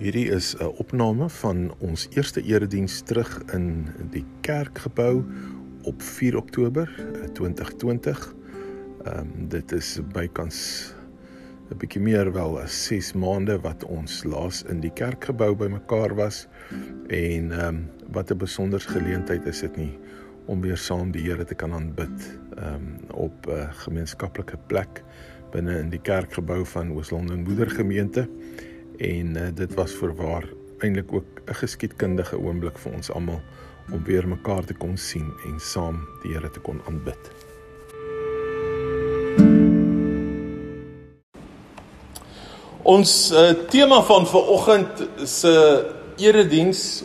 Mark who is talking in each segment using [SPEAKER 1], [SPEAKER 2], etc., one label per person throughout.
[SPEAKER 1] Hierdie is 'n opname van ons eerste erediens terug in die kerkgebou op 4 Oktober 2020. Ehm um, dit is bykans 'n bietjie meer wel as 6 maande wat ons laas in die kerkgebou bymekaar was en ehm um, wat 'n besonders geleentheid is dit nie om weer saam die Here te kan aanbid ehm um, op 'n gemeenskaplike plek binne in die kerkgebou van Oos-London Moedergemeente en uh, dit was voorwaar eintlik ook 'n geskiedkundige oomblik vir ons almal om weer mekaar te kon sien en saam die Here te kon aanbid. Ons uh, tema van vanoggend se erediens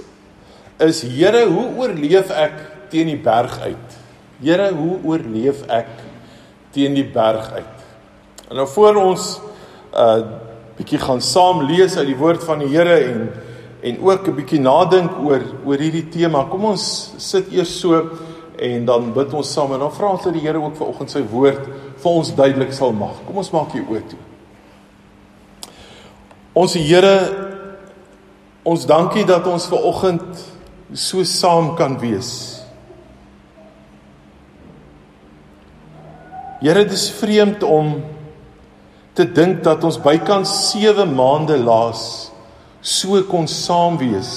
[SPEAKER 1] is Here, hoe oorleef ek teen die berg uit? Here, hoe oorleef ek teen die berg uit? En nou voor ons uh bietjie gaan saam lees uit die woord van die Here en en ook 'n bietjie nadink oor oor hierdie tema. Kom ons sit eers so en dan bid ons saam en dan vra ons dat die Here ook vanoggend sy woord vir ons duidelik sal maak. Kom ons maak hier oor toe. Ons Here ons dankie dat ons vanoggend so saam kan wees. Here, dit is vreemd om te dink dat ons bykans 7 maande laas so kon saam wees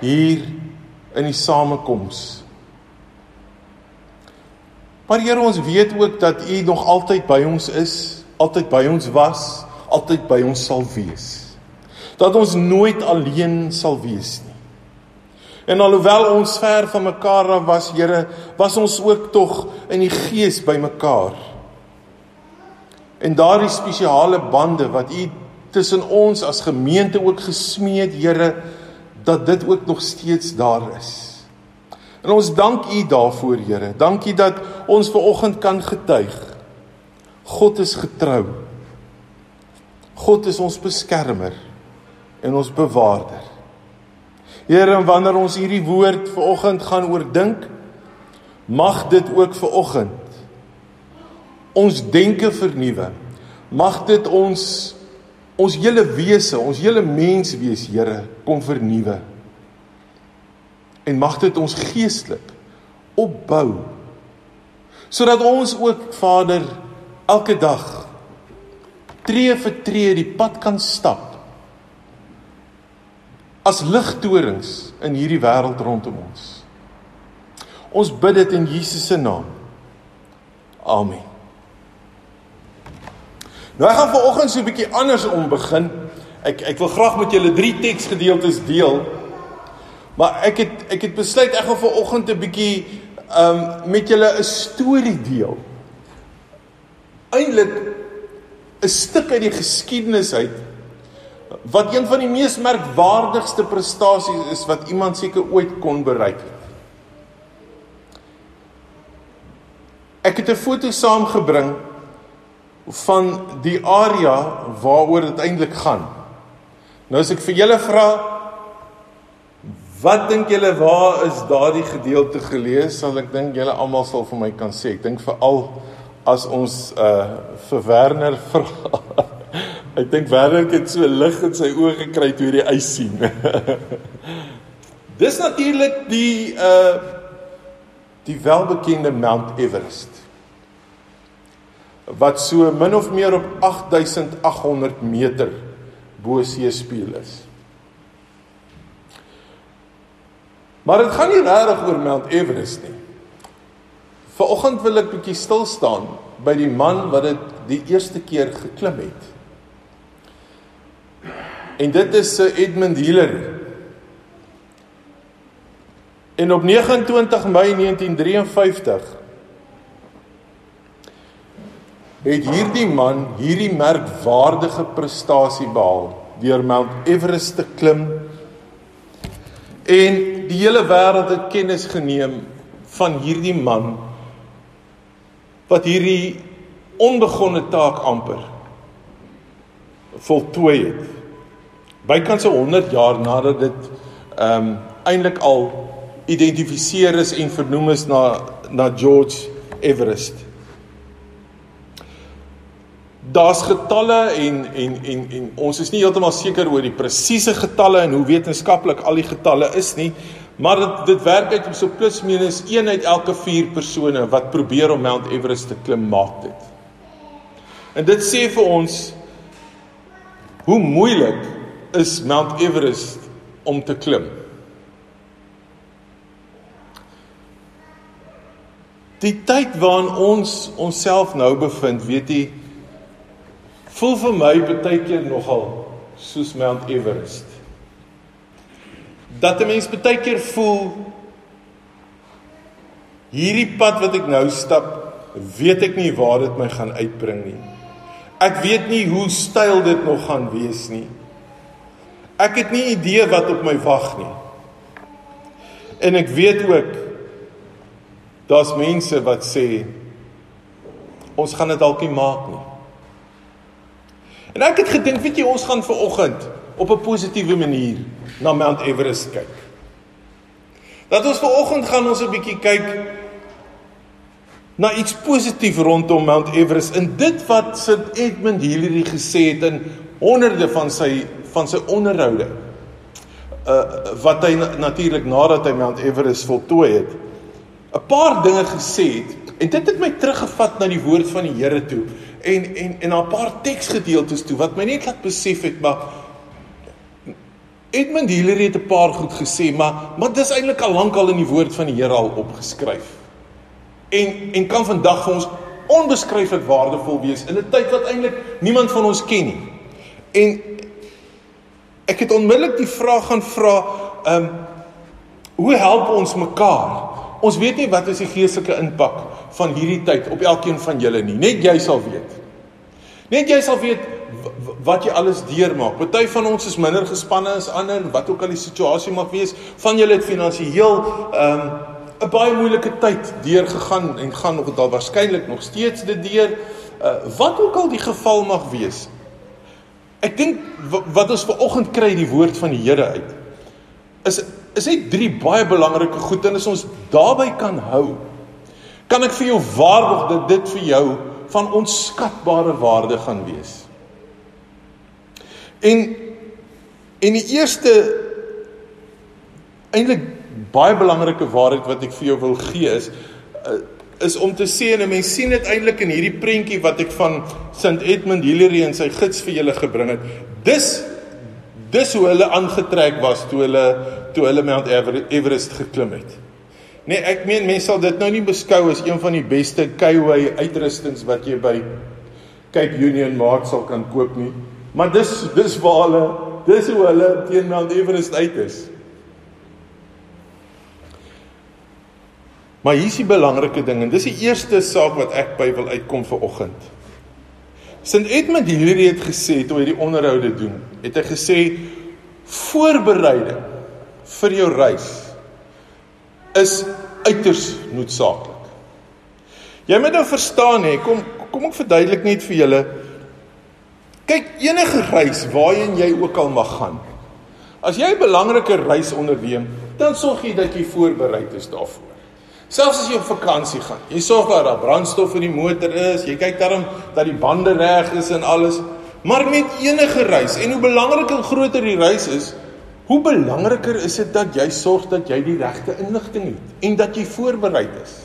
[SPEAKER 1] hier in die samekoms. Maar Here ons weet ook dat U nog altyd by ons is, altyd by ons was, altyd by ons sal wees. Dat ons nooit alleen sal wees nie. En alhoewel ons ver van mekaar af was, Here, was ons ook tog in die gees by mekaar. En daardie spesiale bande wat U tussen ons as gemeente ook gesmee het, Here, dat dit ook nog steeds daar is. En ons dank U daarvoor, Here. Dankie dat ons ver oggend kan getuig. God is getrou. God is ons beskermer en ons bewaarder. Here, wanneer ons hierdie woord ver oggend gaan oordink, mag dit ook ver oggend ons denke vernuwe. Mag dit ons ons hele wese, ons hele mens wees, Here, kom vernuwe. En mag dit ons geestelik opbou sodat ons ook Vader elke dag tree vir tree die pad kan stap as ligtorings in hierdie wêreld rondom ons. Ons bid dit in Jesus se naam. Amen. Nou ek gaan vanoggend so 'n bietjie anders om begin. Ek ek wil graag met julle drie teksgedeeltes deel. Maar ek het ek het besluit ek gaan vanoggend 'n bietjie um met julle 'n storie deel. Eindelik 'n stuk uit die geskiedenis uit wat een van die mees merkwaardigste prestasies is wat iemand seker ooit kon bereik het. Ek het 'n foto saamgebring van die area waaroor dit eintlik gaan. Nou as ek vir julle vra wat dink julle waar is daardie gedeelte gelees sal ek dink julle almal sal vir my kan sê. Ek dink veral as ons uh vir Werner vra. ek dink Werner het so lig in sy oë gekry toe hy die ys sien. Dis natuurlik die uh die welbekende Mount Everest wat so min of meer op 8800 meter bo seespieël is. Maar dit gaan nie regtig oor Mount Everest nie. Vanoggend wil ek bietjie stil staan by die man wat dit die eerste keer geklim het. En dit is Sir Edmund Hillary. En op 29 Mei 1953 het hierdie man hierdie merkwaardige prestasie behaal deur Mount Everest te klim en die hele wêreld het kennis geneem van hierdie man wat hierdie onbegonne taak amper voltooi het. Bykans 100 jaar nadat dit ehm um, eintlik al identifiseer is en vernoem is na na George Everest. Daar's getalle en en en en ons is nie heeltemal seker oor die presiese getalle en hoe wetenskaplik al die getalle is nie, maar dit dit werk uit om so plus minus 1 uit elke 4 persone wat probeer om Mount Everest te klim maak dit. En dit sê vir ons hoe moeilik is Mount Everest om te klim. Die tyd waarin ons onsself nou bevind, weet jy, voel vir my baie keer nogal soos Mount Everest. Dat 'n mens baie keer voel hierdie pad wat ek nou stap, weet ek nie waar dit my gaan uitbring nie. Ek weet nie hoe styl dit nog gaan wees nie. Ek het nie idee wat op my wag nie. En ek weet ook daar's mense wat sê ons gaan dit dalk nie maak nie. En ek het gedink, weet jy, ons gaan ver oggend op 'n positiewe manier na Mount Everest kyk. Dat ons ver oggend gaan ons 'n bietjie kyk na iets positief rondom Mount Everest en dit wat St Edmund Hillary gesê het in honderde van sy van sy onderhoude. Uh wat hy natuurlik nadat hy Mount Everest voltooi het, 'n paar dinge gesê het en dit het my teruggevat na die woord van die Here toe en en en 'n paar teksgedeeltes toe wat my net laat besef het maar Edmund Hillary het 'n paar goed gesê maar maar dis eintlik al lank al in die woord van die Here al opgeskryf. En en kan vandag vir ons onbeskryflik waardevol wees in 'n tyd wat eintlik niemand van ons ken nie. En ek het onmiddellik die vraag gaan vra, ehm um, hoe help ons mekaar? Ons weet nie wat is die geestelike impak van hierdie tyd op elkeen van julle nie. Net jy sal weet. Net jy sal weet wat jy alles deurmaak. Party van ons is minder gespanne as ander, wat ook al die situasie mag wees. Van julle het finansiëel ehm um, 'n baie moeilike tyd deurgegaan en gaan nog dalk waarskynlik nog steeds dit deur. Uh, wat ook al die geval mag wees. Ek dink wat ons ver oggend kry die woord van die Here uit is is net drie baie belangrike goed en as ons daarby kan hou, kan ek vir jou waarborg dat dit vir jou van onskatbare waarde gaan wees. En en die eerste eintlik baie belangrike waarheid wat ek vir jou wil gee is uh, is om te sê en mense sien dit eintlik in hierdie prentjie wat ek van St Edmund Hillary en sy gids vir julle gebring het. Dis dis hoe hulle aangetrek was toe hulle toe hulle Mount Everest geklim het. Nee, ek meen mense sal dit nou nie beskou as een van die beste Kaiway uitrustings wat jy by Cape Union Mart sal kan koop nie. Maar dis dis waar hulle dis hoe hulle teen Mount Everest uit is. Maar hier is die belangrike ding en dis die eerste saak wat ek by wil uitkom vir oggend. St Edmund Hillary het gesê toe hy die onderhoude doen, het hy gesê voorbereiding vir jou reis is uiters noodsaaklik. Jy moet nou verstaan hè, kom kom ek verduidelik net vir julle. Kyk, enige reis waarheen jy ook al mag gaan. As jy 'n belangrike reis onderneem, dan sorg jy dat jy voorberei is daarvoor. Selfs as jy op vakansie gaan, jy sorg dat daar brandstof in die motor is, jy kyk daarom dat die bande reg is en alles. Maar met enige reis en hoe belangrik en groter die reis is, hoe belangriker is dit dat jy sorg dat jy die regte inligting het en dat jy voorberei is.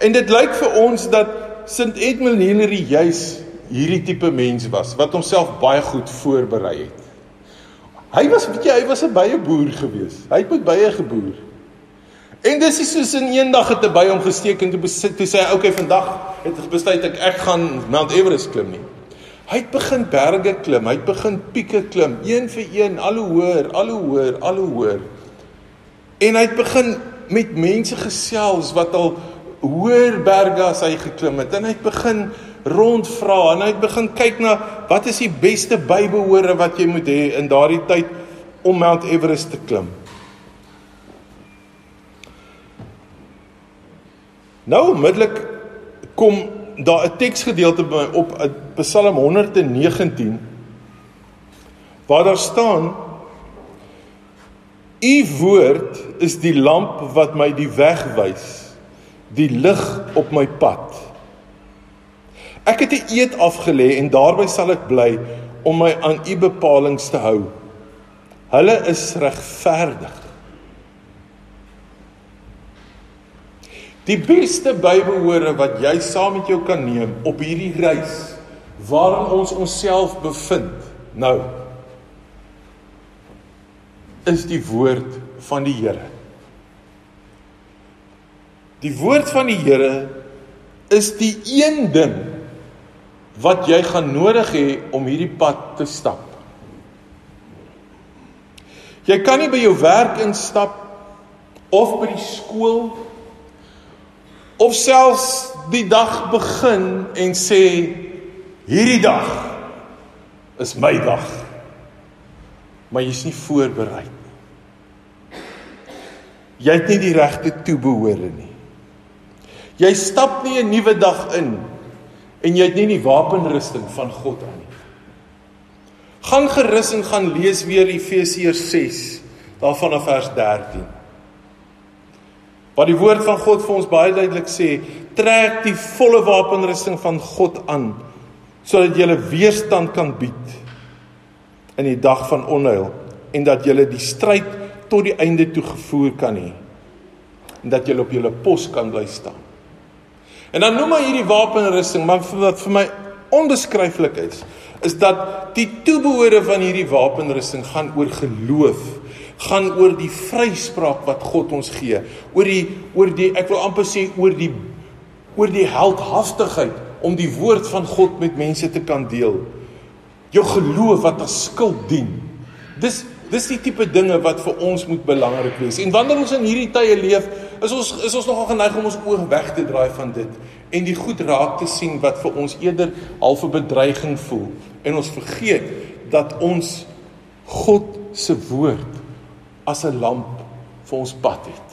[SPEAKER 1] En dit lyk vir ons dat St Edmund Hillary juis hierdie tipe mens was wat homself baie goed voorberei het. Hy was weet jy, hy was 'n baie boer gewees. Hy het met baie geboer. En dis is soos in eendag het 'n by hom gesteek en toe besit toe sê hy okay vandag het besluit ek ek gaan Mount Everest klim nie. Hy het begin berge klim, hy het begin pieke klim, een vir een, al hoe hoër, al hoe hoër, al hoe hoër. En hy het begin met mense gesels wat al hoër berge as hy geklim het en hy het begin rondvra en hy het begin kyk na wat is die beste bybehore wat jy moet hê in daardie tyd om Mount Everest te klim. Nou onmiddellik kom daar 'n teksgedeelte by my op in Psalm 119 waar daar staan U woord is die lamp wat my die weg wys, die lig op my pad. Ek het 'n eed afgelê en daarby sal ek bly om my aan u bepalinge te hou. Hulle is regverdig. Die beste bybehore wat jy saam met jou kan neem op hierdie reis waarin ons onsself bevind. Nou is die woord van die Here. Die woord van die Here is die een ding wat jy gaan nodig hê om hierdie pad te stap. Jy kan nie by jou werk instap of by die skool of selfs die dag begin en sê hierdie dag is my dag. Maar jy's nie voorberei nie. Jy het nie die regte toebehore nie. Jy stap nie 'n nuwe dag in en jy het nie die wapenrusting van God aan nie. Gaan gerus en gaan lees weer Efesiërs 6 daarvan af vers 13. Wat die woord van God vir ons baie duidelik sê, trek die volle wapenrusting van God aan sodat jy weerstand kan bied in die dag van onheil en dat jy die stryd tot die einde toe gevoer kan hê en dat jy op jou pos kan bly staan. En dan noem hy hierdie wapenrusting, maar wat vir my onbeskryflik is, is dat die toebehore van hierdie wapenrusting gaan oor geloof, gaan oor die vryspraak wat God ons gee, oor die oor die ek wil amper sê oor die oor die heldhaftigheid om die woord van God met mense te kan deel. Jou geloof wat as skuld dien. Dis dis die tipe dinge wat vir ons moet belangrik wees. En wanneer ons in hierdie tye leef, is ons is ons nogal geneig om ons oë weg te draai van dit en die goed raak te sien wat vir ons eerder half 'n bedreiging voel en ons vergeet dat ons God se woord as 'n lamp vir ons pad het.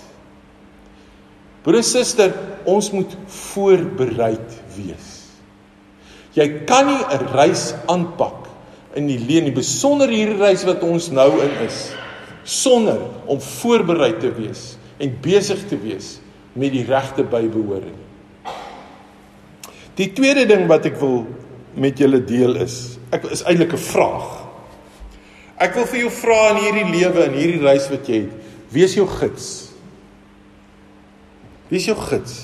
[SPEAKER 1] Broer en suster, ons moet voorbereid wees. Jy kan nie 'n reis aanpak in die lewe nie, besonder hierdie reis wat ons nou in is, sonder om voorberei te wees en besig te wees met die regte bybehore nie. Die tweede ding wat ek wil met julle deel is, ek is eintlik 'n vraag. Ek wil vir jou vra in hierdie lewe en hierdie reis wat jy het, wees jou gids. Wie is jou gids?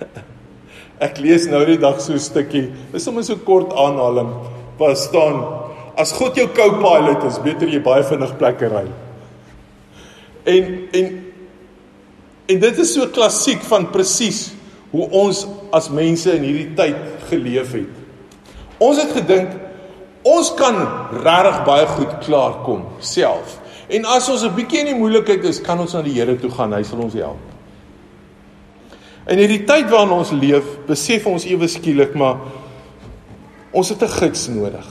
[SPEAKER 1] Ek lees nou die dag so 'n stukkie, is sommer so kort aanhaling, waar staan as God jou co-pilot is, beter jy baie vinnig plekke ry. En en en dit is so klassiek van presies hoe ons as mense in hierdie tyd geleef het. Ons het gedink ons kan regtig baie goed klaar kom self. En as ons 'n bietjie in die moeilikheid is, kan ons na die Here toe gaan, hy sal ons help. In hierdie tyd waarin ons leef, besef ons ewe skielik maar ons het 'n gids nodig.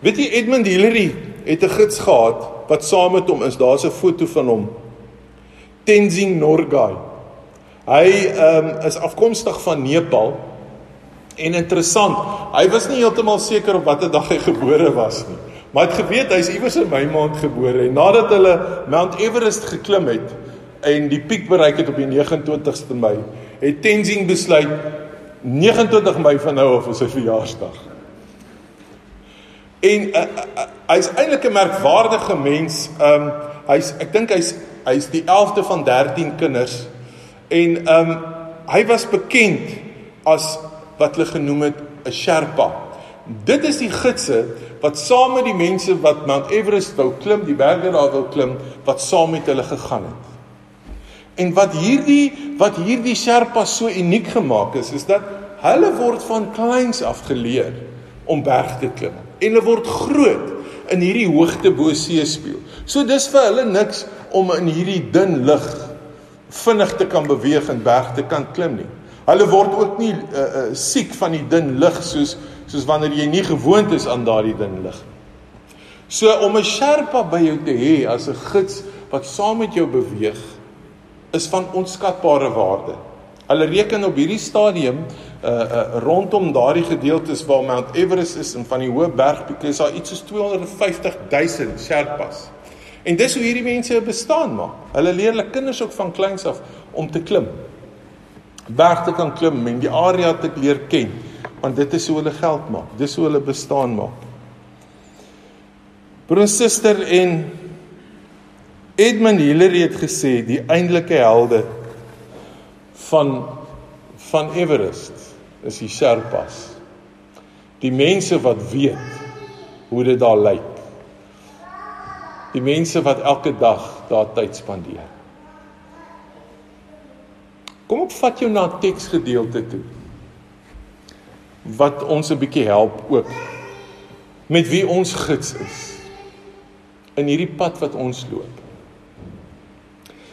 [SPEAKER 1] Weet jy Edmund Hillary het 'n gids gehad wat saam met hom is. Daar's 'n foto van hom. Tenzing Norgay. Hy um, is afkomstig van Nepal. En interessant, hy was nie heeltemal seker op watter dag hy gebore was nie. Maar hy het geweet hy's iewers in my maand gebore en nadat hulle Mount Everest geklim het en die piek bereik het op die 29ste Mei, het Tenzing besluit 29 Mei van nou af is sy verjaarsdag. En uh, uh, hy's eintlik 'n merkwaardige mens. Um hy's ek dink hy's hy's die 11de van 13 kinders en um hy was bekend as wat hulle genoem het 'n Sherpa. Dit is die gidse wat saam met die mense wat Mount Everest wou klim, die berge daar wou klim, wat saam met hulle gegaan het. En wat hierdie wat hierdie Sherpa so uniek gemaak is, is dat hulle word van kleins af geleer om berg te klim. En hulle word groot in hierdie hoogte bo see speel. So dis vir hulle niks om in hierdie dun lug vinnig te kan beweeg en berg te kan klim nie. Hulle word ook nie uh, uh, siek van die dun lug soos soos wanneer jy nie gewoond is aan daardie dun lug nie. So om 'n Sherpa by jou te hê as 'n gids wat saam met jou beweeg is van onskatbare waarde. Hulle reken op hierdie stadium uh uh rondom daardie gedeeltes waar Mount Everest is en van die hoë bergpieke is daar iets soos 250 000 Sherpas. En dis hoe hierdie mense bestaan maak. Hulle leer hulle kinders ook van kleins af om te klim. Berg te kan klim en die area te leer ken, want dit is hoe hulle geld maak. Dis hoe hulle bestaan maak. Broer en suster en Edmund Hillary het gesê die eintlike helde van van Everest is die Sherpas. Die mense wat weet hoe dit daar lyk. Die mense wat elke dag daar tyd spandeer. Kom op vat jou na 'n teksgedeelte toe. Wat ons 'n bietjie help ook met wie ons gids is in hierdie pad wat ons loop.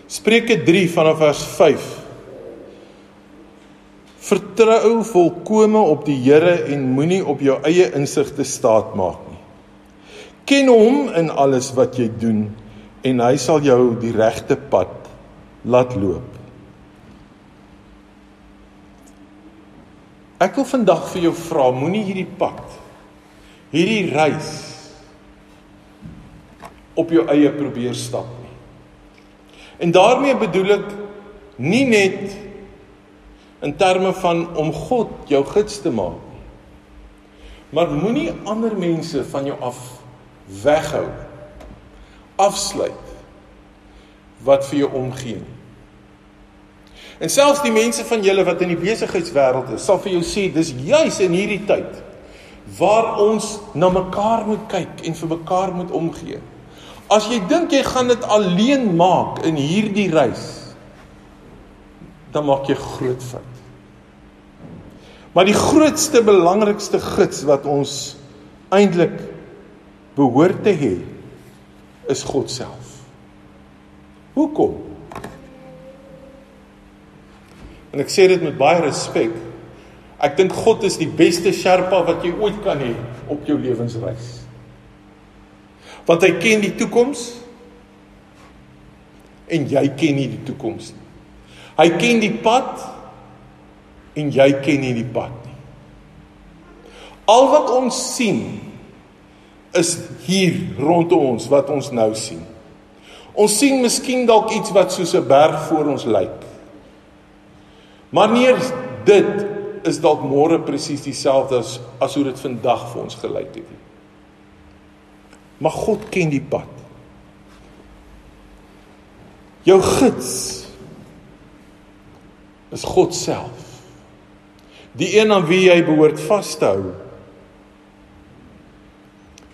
[SPEAKER 1] Spreuke 3 vanaf vers 5 Vertrou volkome op die Here en moenie op jou eie insig te staat maak nie. Ken hom in alles wat jy doen en hy sal jou die regte pad laat loop. Ek wil vandag vir jou vra, moenie hierdie pad, hierdie reis op jou eie probeer stap nie. En daarmee bedoel ek nie net in terme van om God jou gids te maak. Maar moenie ander mense van jou af weghou. Afsluit wat vir jou omgee nie. En selfs die mense van julle wat in die besigheidswêreld is, sal vir jou sê dis juis in hierdie tyd waar ons na mekaar moet kyk en vir mekaar moet omgee. As jy dink jy gaan dit alleen maak in hierdie reis, dan maak jy groot fout. Maar die grootste belangrikste gids wat ons eintlik behoort te hê is God self. Hoekom? En ek sê dit met baie respek. Ek dink God is die beste Sherpa wat jy ooit kan hê op jou lewensreis. Want hy ken die toekoms en jy ken nie die toekoms nie. Hy ken die pad en jy ken nie die pad nie. Al wat ons sien is hier rondom ons wat ons nou sien. Ons sien miskien dalk iets wat soos 'n berg voor ons lyk. Maar nie dit is dalk môre presies dieselfde as as hoe dit vandag vir ons gelyk het nie. Maar God ken die pad. Jou gids is God self. Die een aan wie jy behoort vas te hou.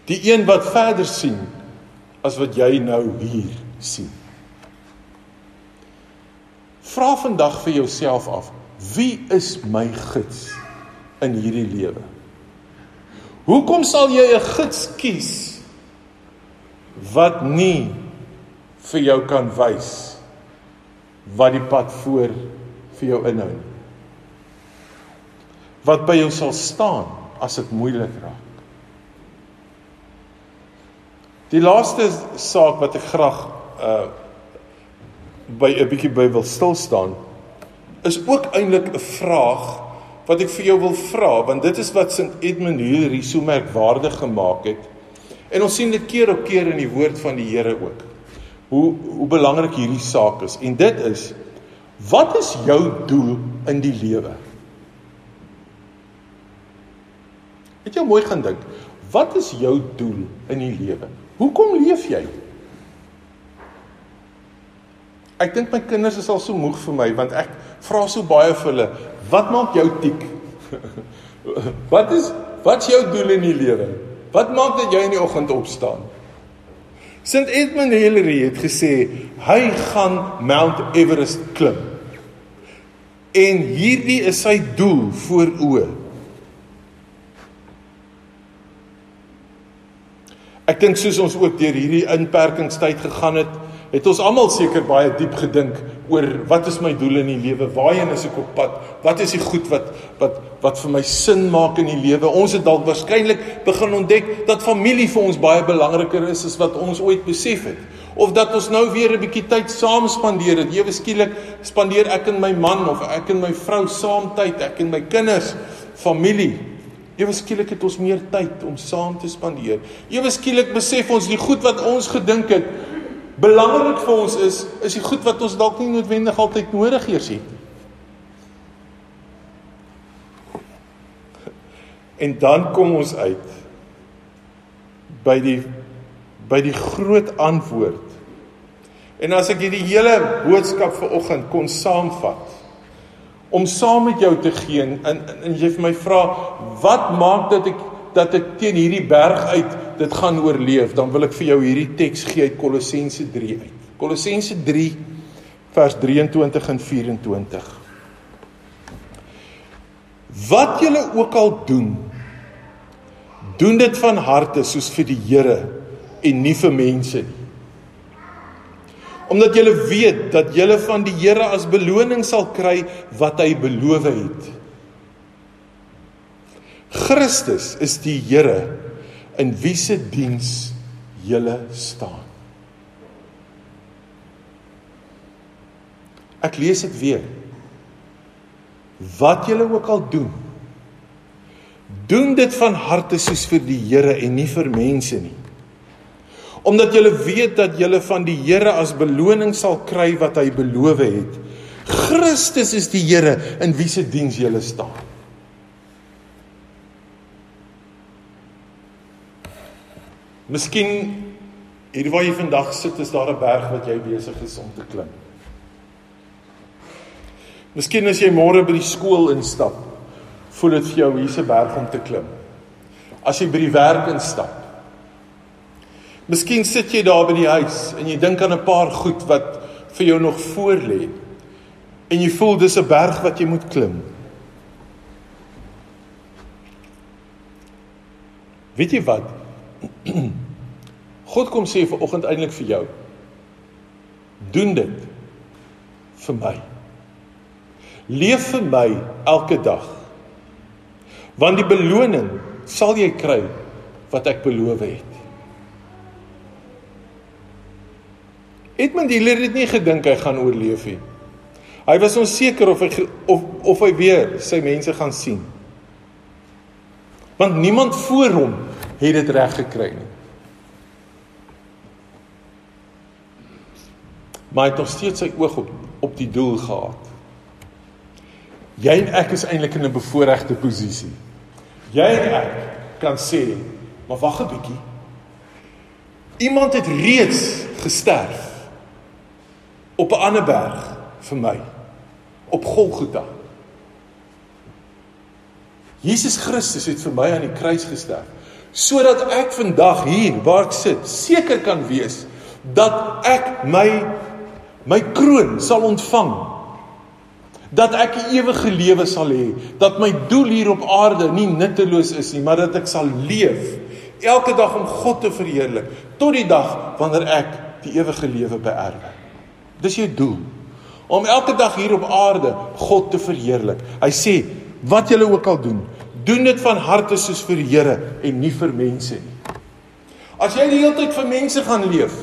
[SPEAKER 1] Die een wat verder sien as wat jy nou hier sien. Vra vandag vir jouself af, wie is my gids in hierdie lewe? Hoekom sal jy 'n gids kies wat nie vir jou kan wys wat die pad voor vir jou inhou nie? wat by jou sal staan as dit moeilik raak. Die laaste saak wat ek graag uh by 'n bietjie by wil stil staan is ook eintlik 'n vraag wat ek vir jou wil vra want dit is wat St Edmund Hillary so merkwaardig gemaak het. En ons sien dit keer op keer in die woord van die Here ook. Hoe hoe belangrik hierdie saak is en dit is wat is jou doel in die lewe? Het jy mooi gaan dink? Wat is jou doel in die lewe? Hoekom leef jy? Ek dink my kinders is al so moeg vir my want ek vra so baie vir hulle, wat maak jou tik? wat is wat's jou doel in die lewe? Wat maak dat jy in die oggend opstaan? St Edmund Hillary het gesê hy gaan Mount Everest klim. En hierdie is sy doel voor oë. Ek dink soos ons ook deur hierdie inperkingstyd gegaan het, het ons almal seker baie diep gedink oor wat is my doel in die lewe? Waarheen is ek op pad? Wat is die goed wat wat wat vir my sin maak in die lewe? Ons het dalk waarskynlik begin ontdek dat familie vir ons baie belangriker is as wat ons ooit besef het. Of dat ons nou weer 'n bietjie tyd saam spandeer het. Ewe skielik spandeer ek en my man of ek en my vrou saam tyd, ek en my kinders, familie. Ewe skielik het ons meer tyd om saam te spandeer. Ewe skielik besef ons die goed wat ons gedink het belangrik vir ons is, is die goed wat ons dalk nie noodwendig altyd nodig eers het nie. En dan kom ons uit by die by die groot antwoord. En as ek hierdie hele boodskap vanoggend kon saamvat om saam met jou te gee en en, en jy vir my vra, wat maak dat ek dat ek teen hierdie berg uit dit gaan oorleef, dan wil ek vir jou hierdie teks gee uit Kolossense 3 uit. Kolossense 3 vers 23 en 24. Wat julle ook al doen, doen dit van harte soos vir die Here en nie vir mense nie. Omdat julle weet dat julle van die Here as beloning sal kry wat hy beloof het. Christus is die Here in wie se diens julle staan. Ek lees dit weer. Wat julle ook al doen, doen dit van harte soos vir die Here en nie vir mense nie. Omdat julle weet dat julle van die Here as beloning sal kry wat hy beloof het. Christus is die Here in wie se diens julle staan. Miskien hier waar jy vandag sit is daar 'n berg wat jy besig is om te klim. Miskien as jy môre by die skool instap, voel dit vir jou hier's 'n berg om te klim. As jy by die werk instap. Miskien sit jy daar by die huis en jy dink aan 'n paar goed wat vir jou nog voor lê. En jy voel dis 'n berg wat jy moet klim. Weet jy wat? God kom sê vir oggend eintlik vir jou. Doen dit vir my. Leef vir my elke dag. Want die beloning sal jy kry wat ek beloof het. Edmund Hillary het nie gedink hy gaan oorleef nie. Hy was onseker of hy of of hy weer sy mense gaan sien. Want niemand voor hom het dit reg gekry nie. Maar hy het nog steeds sy oog op op die doel gehad. Jy en ek is eintlik in 'n bevoordeelde posisie. Jy en ek kan sê, maar wag 'n bietjie. Iemand het reeds gesterf op 'n ander berg vir my op Golgotha. Jesus Christus het vir my aan die kruis gesterf sodat ek vandag hier waar ek sit seker kan wees dat ek my my kroon sal ontvang. Dat ek 'n ewige lewe sal hê. Dat my doel hier op aarde nie nutteloos is nie maar dat ek sal leef. Elke dag om God te verheerlik. Tot die dag wanneer ek die ewige lewe beerwe. Dis jou doel. Om elke dag hier op aarde God te verheerlik. Hy sê wat julle ook al doen doen dit van harte soos vir die Here en nie vir mense nie. As jy die hele tyd vir mense gaan leef,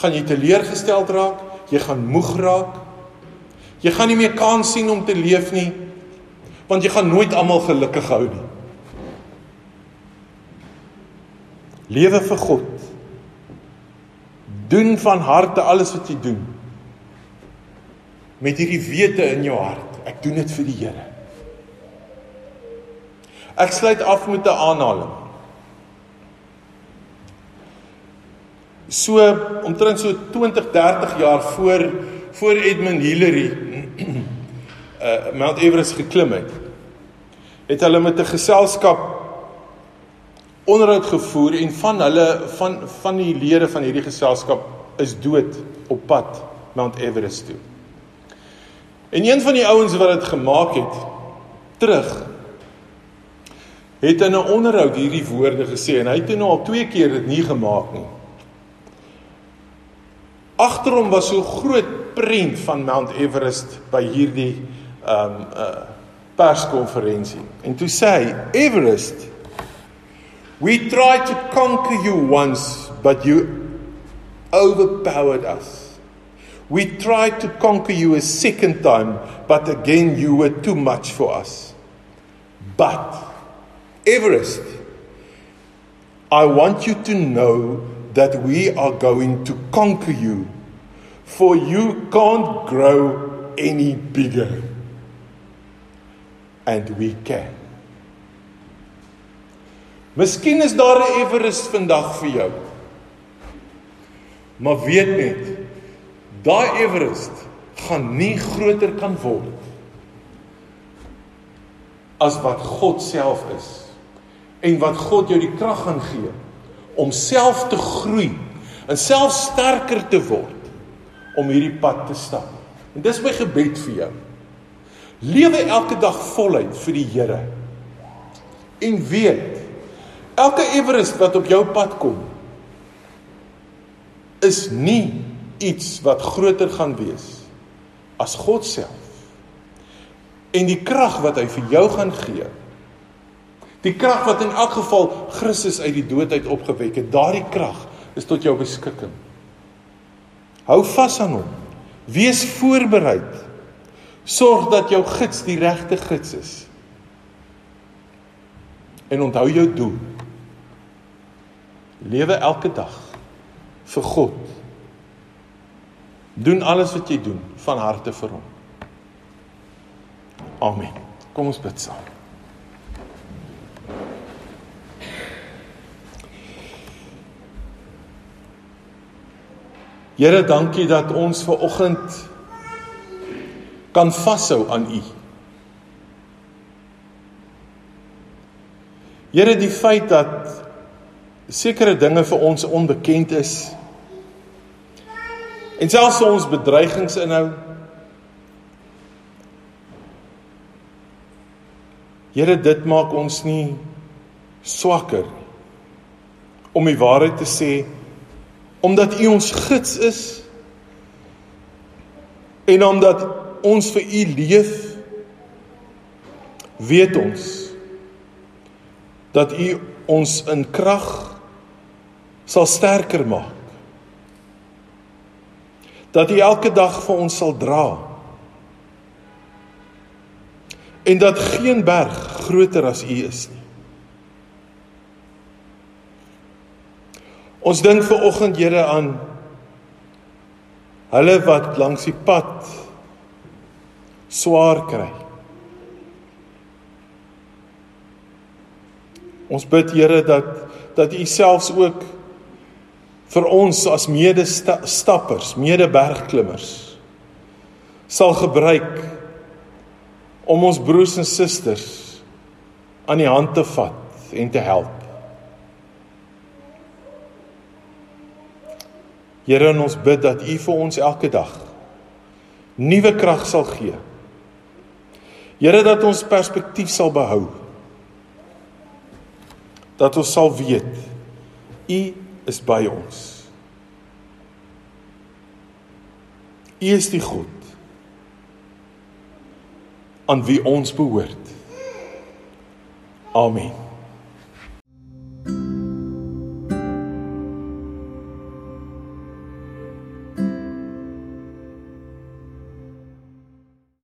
[SPEAKER 1] gaan jy teleurgesteld raak, jy gaan moeg raak. Jy gaan nie meer kans sien om te leef nie, want jy gaan nooit almal gelukkig hou nie. Lewe vir God. Doen van harte alles wat jy doen. Met hierdie wete in jou hart, ek doen dit vir die Here. Ek sluit af met 'n aanhaling. So omtrent so 20, 30 jaar voor voor Edmund Hillary uh Mount Everest geklim het, het hulle met 'n geselskap onderhoud gevoer en van hulle van van die lede van hierdie geselskap is dood op pad Mount Everest toe. En een van die ouens wat dit gemaak het terug het in 'n onderhoud hierdie woorde gesê en hy het nou al twee keer dit nie gemaak nie. Agter hom was so groot prent van Mount Everest by hierdie um uh perskonferensie. En toe sê hy, "Everest, we tried to conquer you once, but you overpowered us. We tried to conquer you a second time, but again you were too much for us. But Everest, I want you to know that we are going to conquer you, for you can't grow any bigger. And we can. Miskien is daar 'n Everest vandag vir jou. Maar weet net, daai Everest gaan nie groter kan word as wat God self is en wat God jou die krag gaan gee om self te groei en self sterker te word om hierdie pad te stap. En dis my gebed vir jou. Lewe elke dag voluit vir die Here. En weet Elke Everest wat op jou pad kom is nie iets wat groter gaan wees as God self. En die krag wat hy vir jou gaan gee. Die krag wat in elk geval Christus uit die dood uit opgewek het, daardie krag is tot jou beskikking. Hou vas aan hom. Wees voorbereid. Sorg dat jou gids die regte gids is. En onthou jou doel. Lewe elke dag vir God. Doen alles wat jy doen van harte vir hom. Amen. Kom ons bid saam. Here, dankie dat ons ver oggend kan vashou aan U. Here, die feit dat sekere dinge vir ons onbekend is. En selfs ons bedreigings inhou. Here, dit maak ons nie swakker om die waarheid te sê omdat U ons gids is en omdat ons vir U leef weet ons dat U ons in krag sal sterker maak. Dat U elke dag vir ons sal dra. En dat geen berg groter as U is nie. Ons dink ver oggend Here aan hulle wat langs die pad swaar kry. Ons bid Here dat dat U selfs ook vir ons as medestappers, medebergklimmers sal gebruik om ons broers en susters aan die hand te vat en te help. Here, ons bid dat U vir ons elke dag nuwe krag sal gee. Here, dat ons perspektief sal behou. Dat ons sal weet U is by ons. U is die God aan wie ons behoort. Amen.